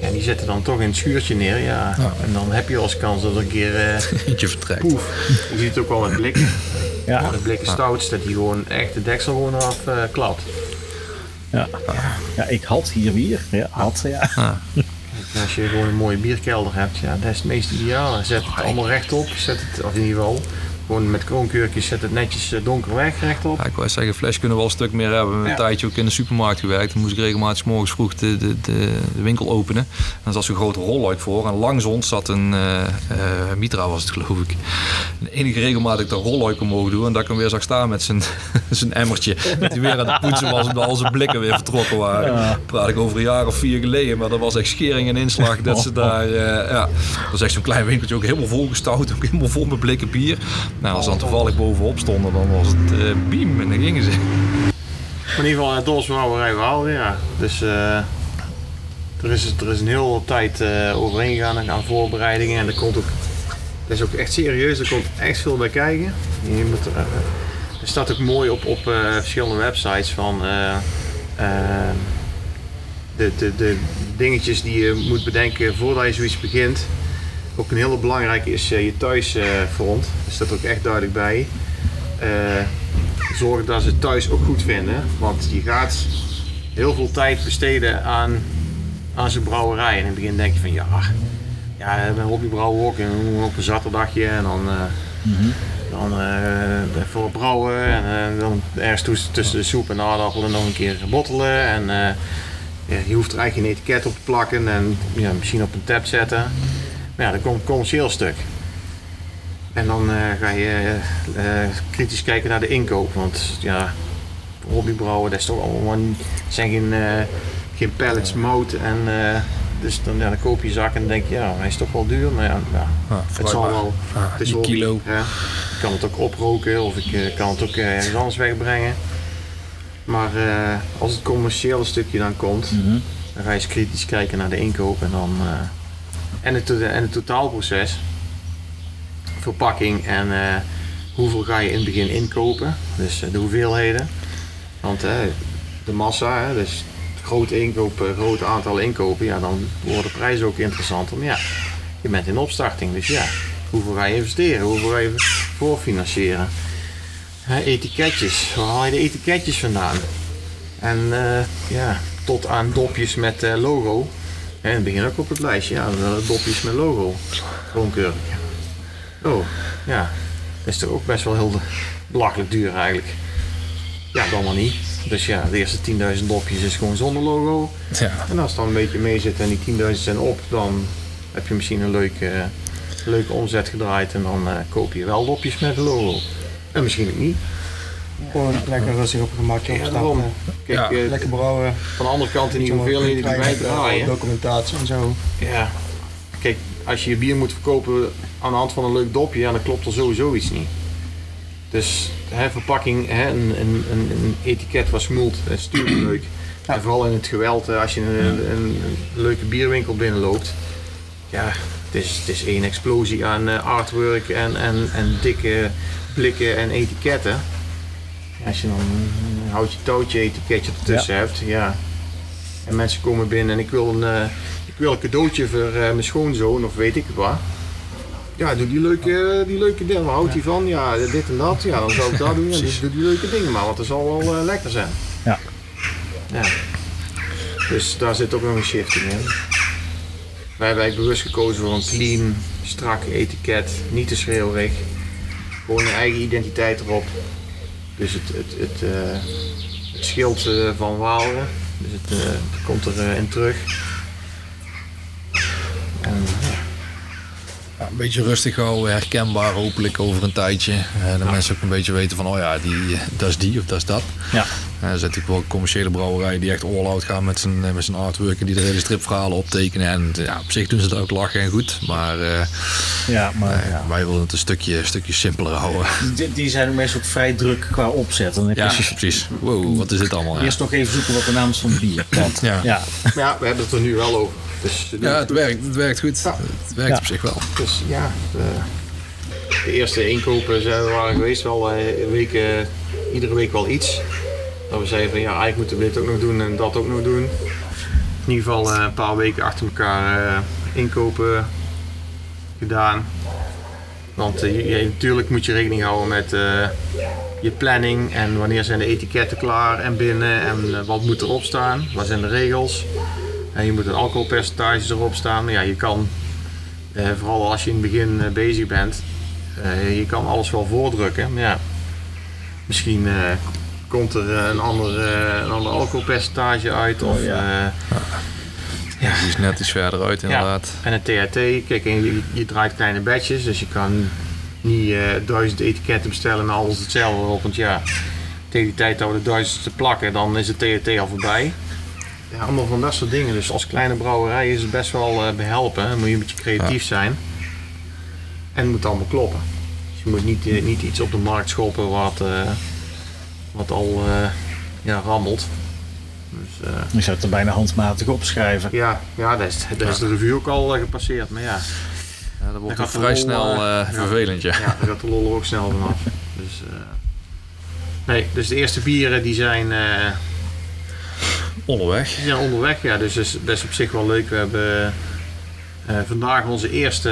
Ja, die zetten dan toch in het schuurtje neer, ja. En dan heb je als kans dat er een keer eh Eentje vertrekt. poef. Je ziet het ook wel met blikken. Ja. De blikken stouts, dat die gewoon echt de deksel gewoon eraf eh, klapt. Ja. ja, ik had hier bier. Ja, had, ja. En als je gewoon een mooie bierkelder hebt, ja, dat is het meest ideaal. Zet het allemaal rechtop, zet het, of in ieder geval, gewoon met kroonkeurtjes, zet het netjes eh, donker weg rechtop. Ja, ik wou zeggen, fles kunnen we wel een stuk meer hebben. We hebben een Ja. tijdje ook in de supermarkt gewerkt. Dan moest ik regelmatig 's morgens vroeg de, de, de, de winkel openen. En dan zat zo'n grote rolluik voor. En langs ons zat een eh, eh, Mitra was het geloof ik. En de enige regelmatig dat de rolluik omhoog doe. En dat ik hem weer zag staan met zijn, zijn emmertje. Dat hij weer aan het poetsen was omdat al zijn blikken weer vertrokken waren. Praat ik over een jaar of vier geleden. Maar dat was echt schering en inslag dat ze daar... eh, ja, dat was echt zo'n klein winkeltje ook helemaal volgestouwd. Ook helemaal vol met blikken bier. Nou, als ze dan toevallig bovenop stonden, dan was het eh biem en dan gingen ze. In ieder geval, het Dolsbrouwerij Waalre, ja. Dus eh, er, is, er is een hele tijd eh overheen gegaan aan voorbereidingen. En er komt ook, dat is ook echt serieus, er komt echt veel bij kijken. Je er, eh, staat ook mooi op, op eh, verschillende websites van eh, eh, de, de, de dingetjes die je moet bedenken voordat je zoiets begint. Ook een hele belangrijke is eh, je thuisfront. Er staat ook echt duidelijk bij. Eh, zorg dat ze het thuis ook goed vinden. Want je gaat heel veel tijd besteden aan, aan zo'n brouwerij. En in het begin denk je van ja, ja ik ben hobbybrouwer ook. En we doen op een zaterdagje en dan, eh, dan eh, even brouwen. En eh, dan ergens tussen, tussen de soep en de aardappelen nog een keer bottelen. En eh, je hoeft er eigenlijk geen etiket op te plakken en ja, misschien op een tab zetten. Maar ja, dan komt het commercieel stuk. En dan eh, ga je eh, kritisch kijken naar de inkoop. Want ja, hobbybrouwen, dat is toch allemaal zijn geen, eh, geen pallets mout. En, eh, dus dan, ja, dan koop je zak en denk je, ja, hij is toch wel duur. Maar ja, ja het zal wel. het is hobby, kilo. hè. Ik kan het ook oproken of ik eh, kan het ook eh, ergens anders wegbrengen. Maar eh, als het commerciële stukje dan komt, dan ga je eens kritisch kijken naar de inkoop en dan. En, het, en het totaalproces verpakking en eh, hoeveel ga je in het begin inkopen. Dus eh, de hoeveelheden. Want eh, de massa, hè, dus grote inkopen, grote aantal inkopen, ja, dan worden de prijzen ook interessant. Maar ja, je bent in opstarting, dus ja, hoeveel ga je investeren? Hoeveel ga je voorfinancieren? Hè, etiketjes, waar haal je de etiketjes vandaan? En ja, tot aan dopjes met logo. Hè, in het begin ook op het lijstje, ja, dan dopjes met logo. Gewoon keurig. Oh, ja. Dat is toch ook best wel heel belachelijk duur eigenlijk. Ja, dan maar niet. Dus ja, de eerste 10.000 dopjes is gewoon zonder logo. Ja. En als het dan een beetje mee zit en die 10.000 zijn op, dan heb je misschien een leuke, leuke omzet gedraaid. En dan eh, koop je wel dopjes met een logo. En misschien ook niet. Gewoon lekker rustig op een gemakje Ja, daarom. opstappen. Kijk, Ja. eh, Lekker brouwen. van de andere kant in die hoeveelheden die wij draaien. Documentatie en zo. Ja, kijk, als je je bier moet verkopen aan de hand van een leuk dopje, ja, dan klopt er sowieso iets niet. Dus hè, verpakking, hè, een, een, een, een etiket wat smoelt, dat is natuurlijk leuk. En vooral in het geweld, eh, als je een, een, een leuke bierwinkel binnenloopt. Ja, het is, het is één explosie aan eh, artwork en, en, en dikke blikken en etiketten. Ja, als je dan een houtje touwtje etiketje ertussen hebt, ja. En mensen komen binnen en ik wil een, eh, ik wil een cadeautje voor eh, mijn schoonzoon of weet ik het wat. Ja, doe die leuke, die leuke dingen. Houdt hij van? Ja, dit en dat. Ja, dan zou ik dat doen. En dus doe die leuke dingen maar, want dat zal wel eh, lekker zijn. Ja. ja. Dus daar zit ook nog een shifting in. Wij hebben eigenlijk bewust gekozen voor een clean, strak etiket. Niet te schreeuwerig. Gewoon een eigen identiteit erop. Dus het, het, het, eh, het schild eh, van Waalre. Dus het, eh, komt erin in terug. Een beetje rustig houden, herkenbaar hopelijk over een tijdje. En de mensen ook een beetje weten van, oh ja, die, dat is die of dat is dat. Ja. En er zijn natuurlijk wel commerciële brouwerijen die echt all-out gaan met zijn, met zijn artwork en die de hele stripverhalen optekenen. En ja, op zich doen ze het ook lachen en goed, maar, uh, ja, maar uh, ja. wij willen het een stukje, een stukje simpeler houden. Die, die zijn meestal ook vrij druk qua opzet. Dan heb ja, je... precies. Wow, wat is dit allemaal? Eerst nog even zoeken wat de naam is van het bier. Ja. Ja. ja, we hebben het er nu wel over. Dus, ja, het werkt, het werkt goed. Ja. Het werkt Ja. op zich wel. Dus ja, de, de eerste inkopen zijn, waren geweest wel eh, weken, iedere week wel iets. Dat we zeiden van ja, eigenlijk moeten we dit ook nog doen en dat ook nog doen. In ieder geval eh, een paar weken achter elkaar eh, inkopen gedaan. Want eh, je, je- natuurlijk moet je rekening houden met eh, je planning en wanneer zijn de etiketten klaar en binnen en eh, wat moet erop staan, wat zijn de regels. En je moet een alcoholpercentage erop staan. Ja, je kan eh, vooral als je in het begin eh, bezig bent, eh, je kan alles wel voordrukken. Maar ja, misschien eh, komt er eh, een ander, een ander alcoholpercentage uit. Of, Oh, ja. Ja. Die is net iets verder uit inderdaad. en een THT, kijk, je, je draait kleine batches, dus je kan niet eh, duizend etiketten bestellen en alles hetzelfde erop. Want ja, tegen die tijd dat we de duizendste plakken, dan is het THT al voorbij. Ja, allemaal van dat soort dingen. Dus als kleine brouwerij is het best wel eh, behelpen. Dan moet je een beetje creatief zijn. En het moet allemaal kloppen. Dus je moet niet, eh, niet iets op de markt schoppen wat, eh, wat al eh, ja, rammelt. Dus, eh, Je zou het er bijna handmatig opschrijven. ja, ja, daar is, daar is de review ook al gepasseerd. Maar ja, Ja, dat wordt vrij lol, snel ja. vervelend, ja. ja, daar gaat de lol er ook snel vanaf. Dus, eh, nee, dus de eerste bieren die zijn, eh, Onderweg. zijn onderweg. Ja, dus dat is, dat is op zich wel leuk. We hebben eh, vandaag onze eerste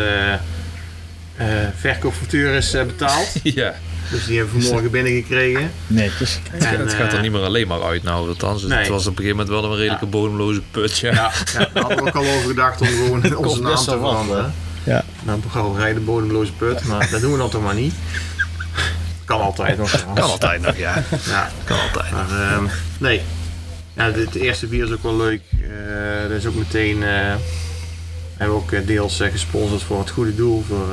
eh verkoopfactuur is eh, betaald. ja. Dus die hebben we vanmorgen binnengekregen. Netjes. Het, En, het gaat er niet meer alleen maar uit nou. Althans, Nee. het was op een gegeven moment wel een redelijke Ja. bodemloze put, ja. Ja, ja, daar hadden we ook al over gedacht om gewoon onze naam best te veranderen. Ja. Naar brouwerij de bodemloze put, maar dat doen we dan toch maar niet. Kan altijd nog. trouwens. Kan altijd nog, ja. Ja, Kan altijd. Maar ehm, nee. Ja, dit eerste bier is ook wel leuk. Eh dat is ook meteen. eh hebben we ook eh, deels gesponsord voor het goede doel, voor.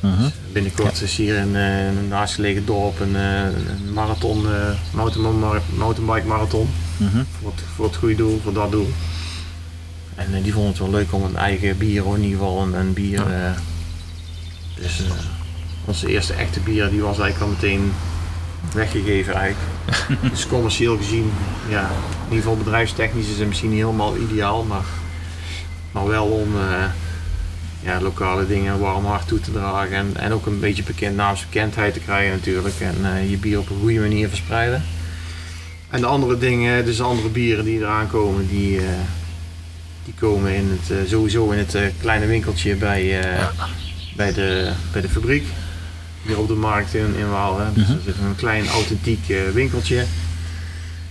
Mhm. Binnenkort is hier in, in een naastgelegen dorp een, een marathon, mountain, mountainbike marathon. Mhm. Voor het, voor het goede doel, voor dat doel. En die vonden het wel leuk om een eigen bier, in ieder geval een, een bier. dus onze eerste echte bier die was eigenlijk al meteen weggegeven eigenlijk. dus commercieel gezien, ja, in ieder geval bedrijfstechnisch is het misschien niet helemaal ideaal, maar, maar wel om eh, ja, lokale dingen een warm hart toe te dragen en, en ook een beetje bekend, naamsbekendheid te krijgen natuurlijk en eh, je bier op een goede manier verspreiden. En de andere dingen, dus de andere bieren die eraan komen, die, eh, die komen in het, sowieso in het kleine winkeltje bij, bij, de, bij de fabriek. Hier op de markt in, in Waal. Hè. Dus er zit een klein authentiek eh, winkeltje.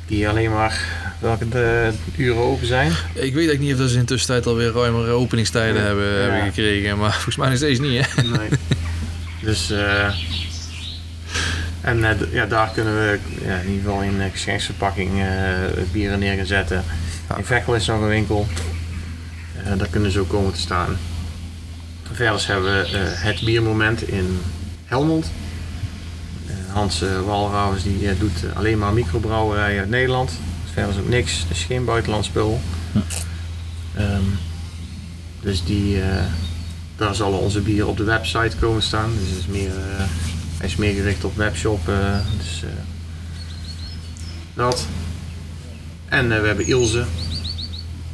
Die alleen maar welke de uren open zijn. Ik weet eigenlijk niet of dat ze in de tussentijd alweer ruimere openingstijden Ja. hebben, Ja. gekregen. Maar volgens mij nog steeds niet, hè? Nee. dus eh, en eh, ja, daar kunnen we ja, in ieder geval in geschenksverpakking bieren neer gaan zetten. In Vechel is nog een winkel. Daar kunnen ze ook komen te staan. Verder hebben we het biermoment in Helmond. Eh, Hans uh, Walravens die eh, doet eh, alleen maar microbrouwerijen uit Nederland. Verder is ook niks, dus geen buitenlands spul. Ehm, dus die, eh, daar zullen onze bieren op de website komen staan. Dus het is meer, eh, hij is meer gericht op webshop. eh, dus, eh, dat. En eh, we hebben Ilse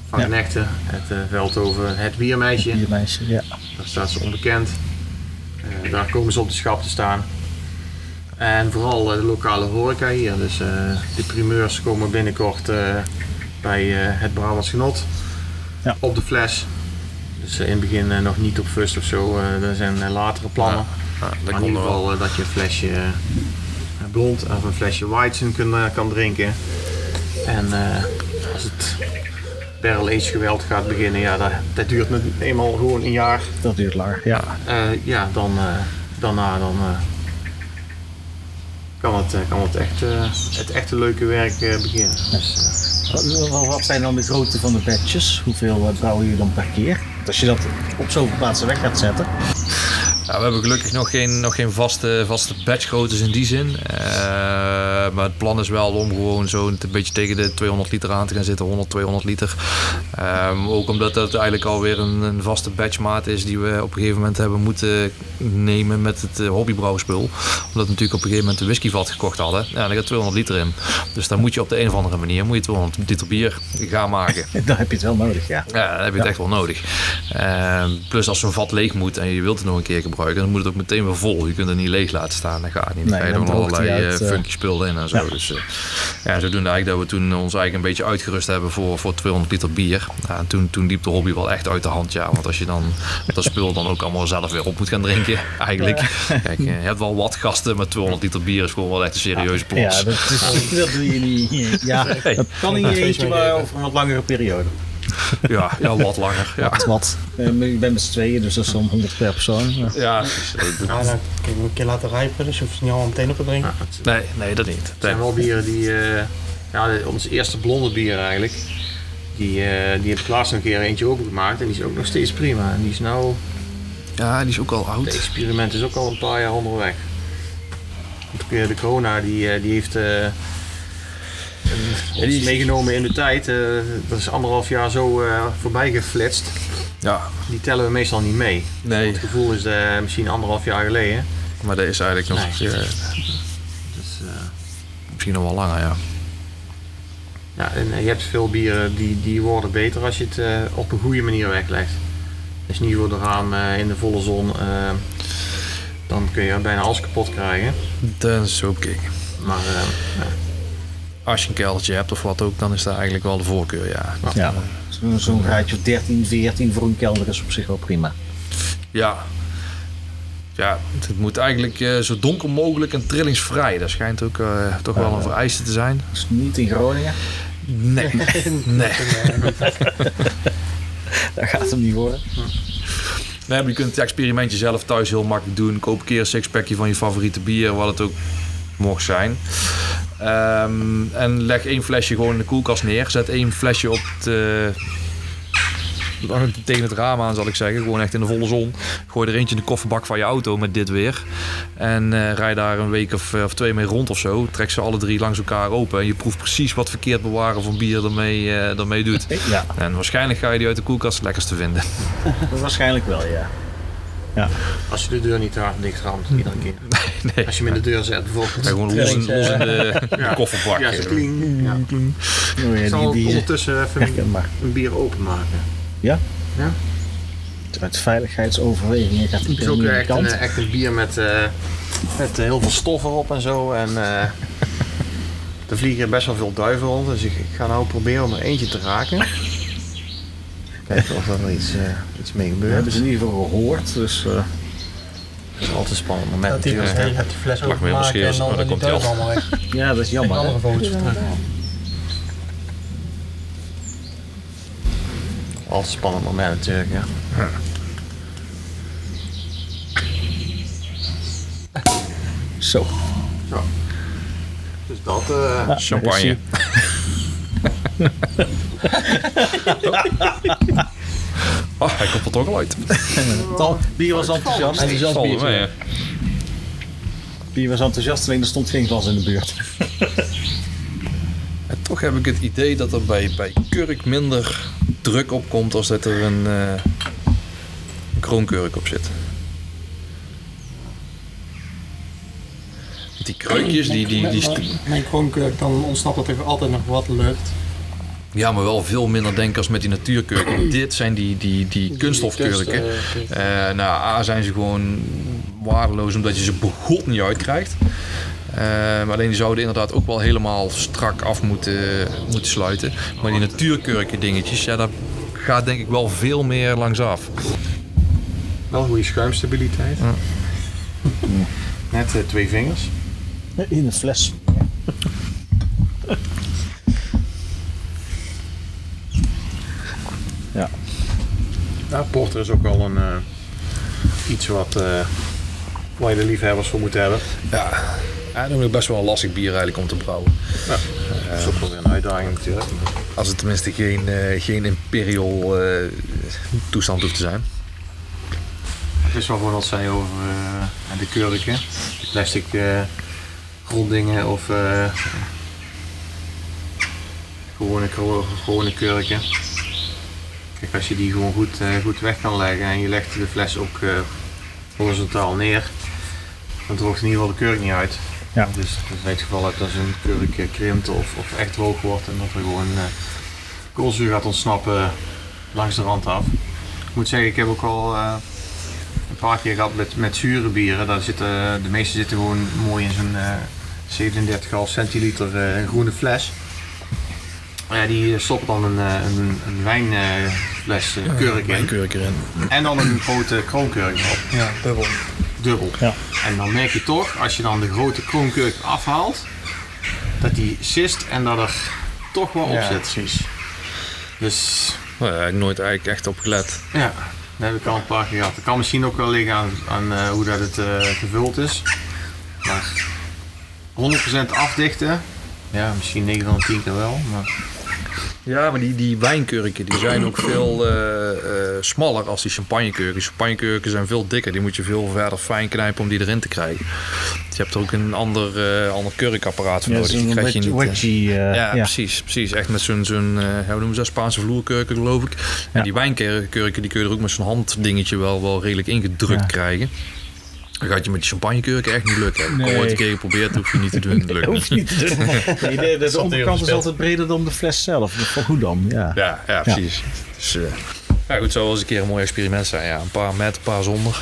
van Ja. Knechten, het uh, Veldhoven, het biermeisje. Biermeisje, ja. Daar staat ze onbekend. Uh, daar komen ze op de schap te staan. En vooral uh, de lokale horeca hier. Dus uh, de primeurs komen binnenkort uh, bij het Brabants Genot. Ja. Op de fles. Dus in het begin nog niet op Fust of zo. er zijn latere plannen. Ja, ja, maar in ieder geval dat je een flesje blond of een flesje Weizen kan, kan drinken. En als het barrel age geweld gaat beginnen, ja, dat, dat duurt eenmaal gewoon een jaar. Dat duurt lang, ja. Uh, ja, dan, uh, daarna dan, uh, kan, het, kan het, echt, het echte leuke werk beginnen. Dus, Wat- Wat zijn dan de grootte van de batches? Hoeveel eh, brouwen jullie dan per keer? Als je dat op zoveel plaatsen weg gaat zetten. Ja, we hebben gelukkig nog geen, nog geen vaste, vaste batchgroottes in die zin. Eh, maar het plan is wel om gewoon zo een beetje tegen de 200 liter aan te gaan zitten, 100, 200 liter. Ehm, ook omdat dat eigenlijk alweer een, een vaste batchmaat is die we op een gegeven moment hebben moeten nemen met het eh, hobbybrouwspul. Omdat we natuurlijk op een gegeven moment een whiskyvat gekocht hadden. Ja, daar gaat 200 liter in. Dus dan moet je op de een of andere manier moet je 200 liter bier gaan maken. Dan heb je het wel nodig, ja. Ja, dan heb je het echt wel nodig. Ehm, plus als zo'n vat leeg moet en je wilt het nog een keer gebruiken, dan moet het ook meteen weer vol. Je kunt het niet leeg laten staan. Dat gaat niet. Dan Nee, ga je dan er allerlei uit, eh, eh. funky in en zo. Ja. Dus eh, ja, zodoende eigenlijk dat we toen ons eigenlijk een beetje uitgerust hebben voor, voor 200 liter bier. Ja, en toen, toen liep de hobby wel echt uit de hand. Ja, want als je dan dat spul dan ook allemaal zelf weer op moet gaan drinken, eigenlijk. Kijk, eh, je hebt wel wat gasten, maar 200 liter bier is gewoon wel echt een serieuze plots. Ja, dat, is, dat doe je niet. Ja, dat kan in je eentje, maar over een wat langere periode. Ja, ja, wat langer. Ja, Wat? wat. Ik ben met z'n tweeën, dus dat is zo'n 100 per persoon. Ja. ja dat- Ja, dan kun je hem een keer laten rijpen, dus je hoeft ze niet allemaal meteen op te drinken. Ja, het nee, nee, dat niet. zijn wel bieren die... eh, ja, ons eerste blonde bier eigenlijk. Die, eh, die heb ik laatst een keer eentje opengemaakt. En die is ook nog steeds prima. En die is nou... Ja, die is ook al Het oud. experiment is ook al een paar jaar onderweg. Eh, De corona die, eh, die heeft... eh, die is- meegenomen in de tijd. eh, dat is anderhalf jaar zo eh, voorbij geflitst. Ja, Die tellen we meestal niet mee. nee. Het gevoel is eh, misschien anderhalf jaar geleden. Maar dat is eigenlijk nog Nee. eh, Dus, misschien nog wel langer, ja. ja, en je hebt veel bieren die, die worden beter als je het op een goede manier weglegt. Dus niet voor de raam in de volle zon. dan kun je bijna alles kapot krijgen. Dat is ook oké. Maar eh, ja, Als je een keldertje hebt of wat ook, dan is dat eigenlijk wel de voorkeur, ja. Ja. Zo'n zo'n gaatje of 13, 14 voor een kelder is op zich wel prima. Ja. Ja, het moet eigenlijk eh, zo donker mogelijk en trillingsvrij. Dat schijnt ook eh, toch wel een vereiste te zijn. Dus niet in Groningen. Nee. nee. Dat gaat hem niet worden. Nee, maar je kunt het experimentje zelf thuis heel makkelijk doen. Koop een keer een sixpackje van je favoriete bier, wat het ook mocht zijn. Ehm, en leg één flesje gewoon in de koelkast neer. Zet één flesje op de, tegen het raam aan, zal ik zeggen. Gewoon echt in de volle zon. Gooi er eentje in de kofferbak van je auto met dit weer. En eh rij daar een week of, eh, of twee mee rond of zo. Trek ze alle drie langs elkaar open. En je proeft precies wat verkeerd bewaren van bier ermee, ermee doet. Ja, En waarschijnlijk ga je die uit de koelkast het lekkerst te vinden. waarschijnlijk wel, ja. Als je de deur niet te hard dicht ramt, iedere keer. Nee. Als je hem in de deur zet bijvoorbeeld. Ja, gewoon los in, los in de, de Ja. kofferbak. Ja, zo kling. Ja. Oh, ja Ik zal die, die, ondertussen even een, een bier openmaken. Ja? Ja. Uit veiligheidsoverwegingen gaat Het is ook echt een, echt een bier met, eh, met eh, heel veel stof erop en zo. En eh, er vliegen best wel veel duiven rond. Dus ik, ik ga nou proberen om er eentje te raken. Kijken of er iets, eh, iets mee We gebeurt. hebben ze in ieder geval gehoord, dus eh, Dat is altijd een spannend moment Dat die dus, je gaat die fles openmaken en scheels, maar dan dan die komt hij allemaal weg. ja, dat is jammer. andere vogeltjes terug. Altijd spannend moment natuurlijk, ja. Zo. Zo. Dus dat... eh, Ja, Champagne. Oh, hij komt er toch al uit. Tal, bier was enthousiast. Enthousiast bier. wel, ja. Bier was enthousiast, alleen er stond geen glas in de buurt. En toch heb ik het idee dat er bij, bij kurk minder druk op komt als dat er een, eh, een kroonkurk op zit. Die kruikjes, die, die, die, Mijn kroonkurk, dan ontsnapt er toch altijd nog wat lucht. Ja, maar wel veel minder denk ik als met die natuurkurken. Dit zijn die, die, die kunststofkurken. Kunst, Eh, nou, A zijn ze gewoon waardeloos omdat je ze begot niet uitkrijgt. Eh, maar alleen die zouden inderdaad ook wel helemaal strak af moeten, moeten sluiten. Maar die natuurkurken dingetjes, ja, daar gaat denk ik wel veel meer langs af. wel goede schuimstabiliteit. Ja. Net eh, twee vingers. In een fles. Ja. Ja, porter is ook wel een eh, iets wat, eh waar je de liefhebbers voor moet hebben. Ja, Ja, dan is best wel een lastig bier eigenlijk om te brouwen. dat is ook wel weer een uitdaging natuurlijk. Als het tenminste geen, eh, geen imperial eh, toestand hoeft te zijn. Het is wel gewoon wat zij over eh, de kurken, de plastic eh gronddingen of eh, gewone, gewone, gewone kurken. Kijk, als je die gewoon goed, eh, goed weg kan leggen en je legt de fles ook eh, horizontaal neer, dan droogt in ieder geval de kurk niet uit. Ja. Dus, dus in het geval dat een kurk krimpt of, of echt droog wordt en dat er gewoon eh, koolzuur gaat ontsnappen langs de rand af. Ik moet zeggen, ik heb ook al een paar keer gehad met, met zure bieren. Daar zitten, de meeste zitten gewoon mooi in zo'n eh 37,5 centiliter groene fles. Ja, die stoppen dan een, een, een wijnfles uh, kurk in. Kurk erin. En dan een grote kroonkurk op. Ja, bubbel. Dubbel. Ja. En dan merk je toch, als je dan de grote kroonkurk afhaalt, dat die sist en dat er toch wel op Ja, zit. precies. Dus Nou, daar heb ik nooit eigenlijk echt op gelet. Ja, dat heb ik al een paar keer gehad. Het kan misschien ook wel liggen aan, aan eh, hoe dat het eh, gevuld is. Maar 100% afdichten, ja, misschien 9 van de 10 keer wel. Maar Ja, maar die, die wijnkurken die zijn ook veel eh, eh, smaller als die champagnekurken. Champagnekurken zijn veel dikker. Die moet je veel verder fijn knijpen om die erin te krijgen. Je hebt er ook een ander, eh, ander kurkapparaat voor Ja, nodig. Die krijg je niet, wedgie, ja, ja. precies, precies. Echt met zo'n, zo'n hoe noemen ze dat, Spaanse vloerkurken geloof ik. Ja. En die wijnkurken die kun je er ook met zo'n handdingetje wel, wel redelijk ingedrukt krijgen. Dat gaat je met die champagnekurken echt niet lukken. Ik Nee. ooit een keer geprobeerd, dat hoef je niet te doen. Dat lukt Dat niet. hoef je niet te doen. Nee, de, de, de onderkant is altijd breder dan de fles zelf. Dat wel goed dan, ja. Ja, ja precies. Dus, eh, ja, goed, zou wel eens een keer een mooi experiment zijn. Ja, een paar met, een paar zonder.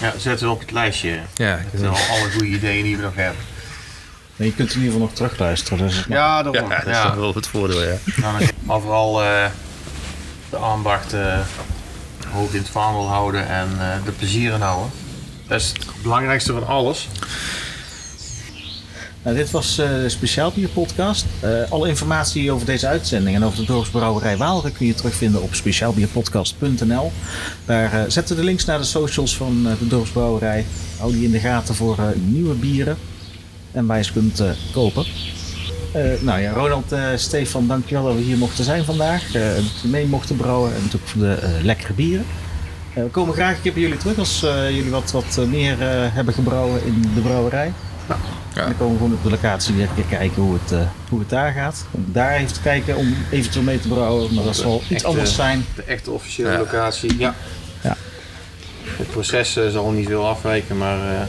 ja, zetten we op het lijstje. Ja, Met wel alle goede ideeën die we nog hebben. Nee, je kunt in ieder geval nog terugluisteren. Dus het. Ja, ja, daarom. dat is Ja, dan wel het voordeel, ja. Nou, dan- Maar vooral eh, de ambacht eh, hoog in het vaandel houden en eh, de plezieren houden. Dat is het belangrijkste van alles. Nou, dit was de Speciaal Bier Podcast. Eh, alle informatie over deze uitzending en over de dorpsbrouwerij Waalre kun je terugvinden op speciaalbierpodcast.nl. Daar eh, zetten we de links naar de socials van de dorpsbrouwerij. Hou die in de gaten voor nieuwe bieren en waar je ze kunt kopen. Eh, nou ja, Ronald, eh, Stefan, dankjewel dat we hier mochten zijn vandaag. eh, dat we mee mochten brouwen en natuurlijk voor de eh, lekkere bieren. Eh, we komen graag een keer bij jullie terug als eh, jullie wat, wat meer eh, hebben gebrouwen in de brouwerij. Ja. En dan komen we gewoon op de locatie weer een keer kijken hoe het, eh, hoe het daar gaat. Om daar even te kijken om eventueel mee te brouwen. Maar dat zal iets anders zijn. De echte officiële Ja. locatie. Ja. Ja. Het proces zal niet veel afwijken, maar eh,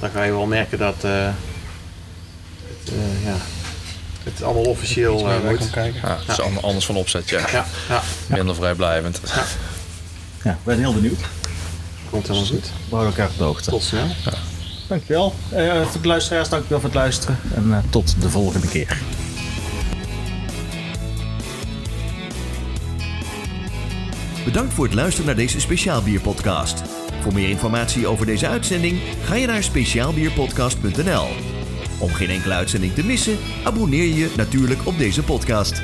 dan ga je wel merken dat eh, het, ja, het allemaal officieel Iets eh, meer moet. kijken. Ja, het is ander- anders van opzet, ja. Ja, ja, Ja, Minder vrijblijvend. ik ben heel benieuwd. komt helemaal goed. We houden elkaar op de hoogte. Tot snel. Dankjewel. Eh voor de luisteraars, dankjewel voor het luisteren. En eh, tot de volgende keer. Bedankt voor het luisteren naar deze Speciaalbierpodcast. Voor meer informatie over deze uitzending ga je naar speciaalbierpodcast.nl. Om geen enkele uitzending te missen, abonneer je natuurlijk op deze podcast.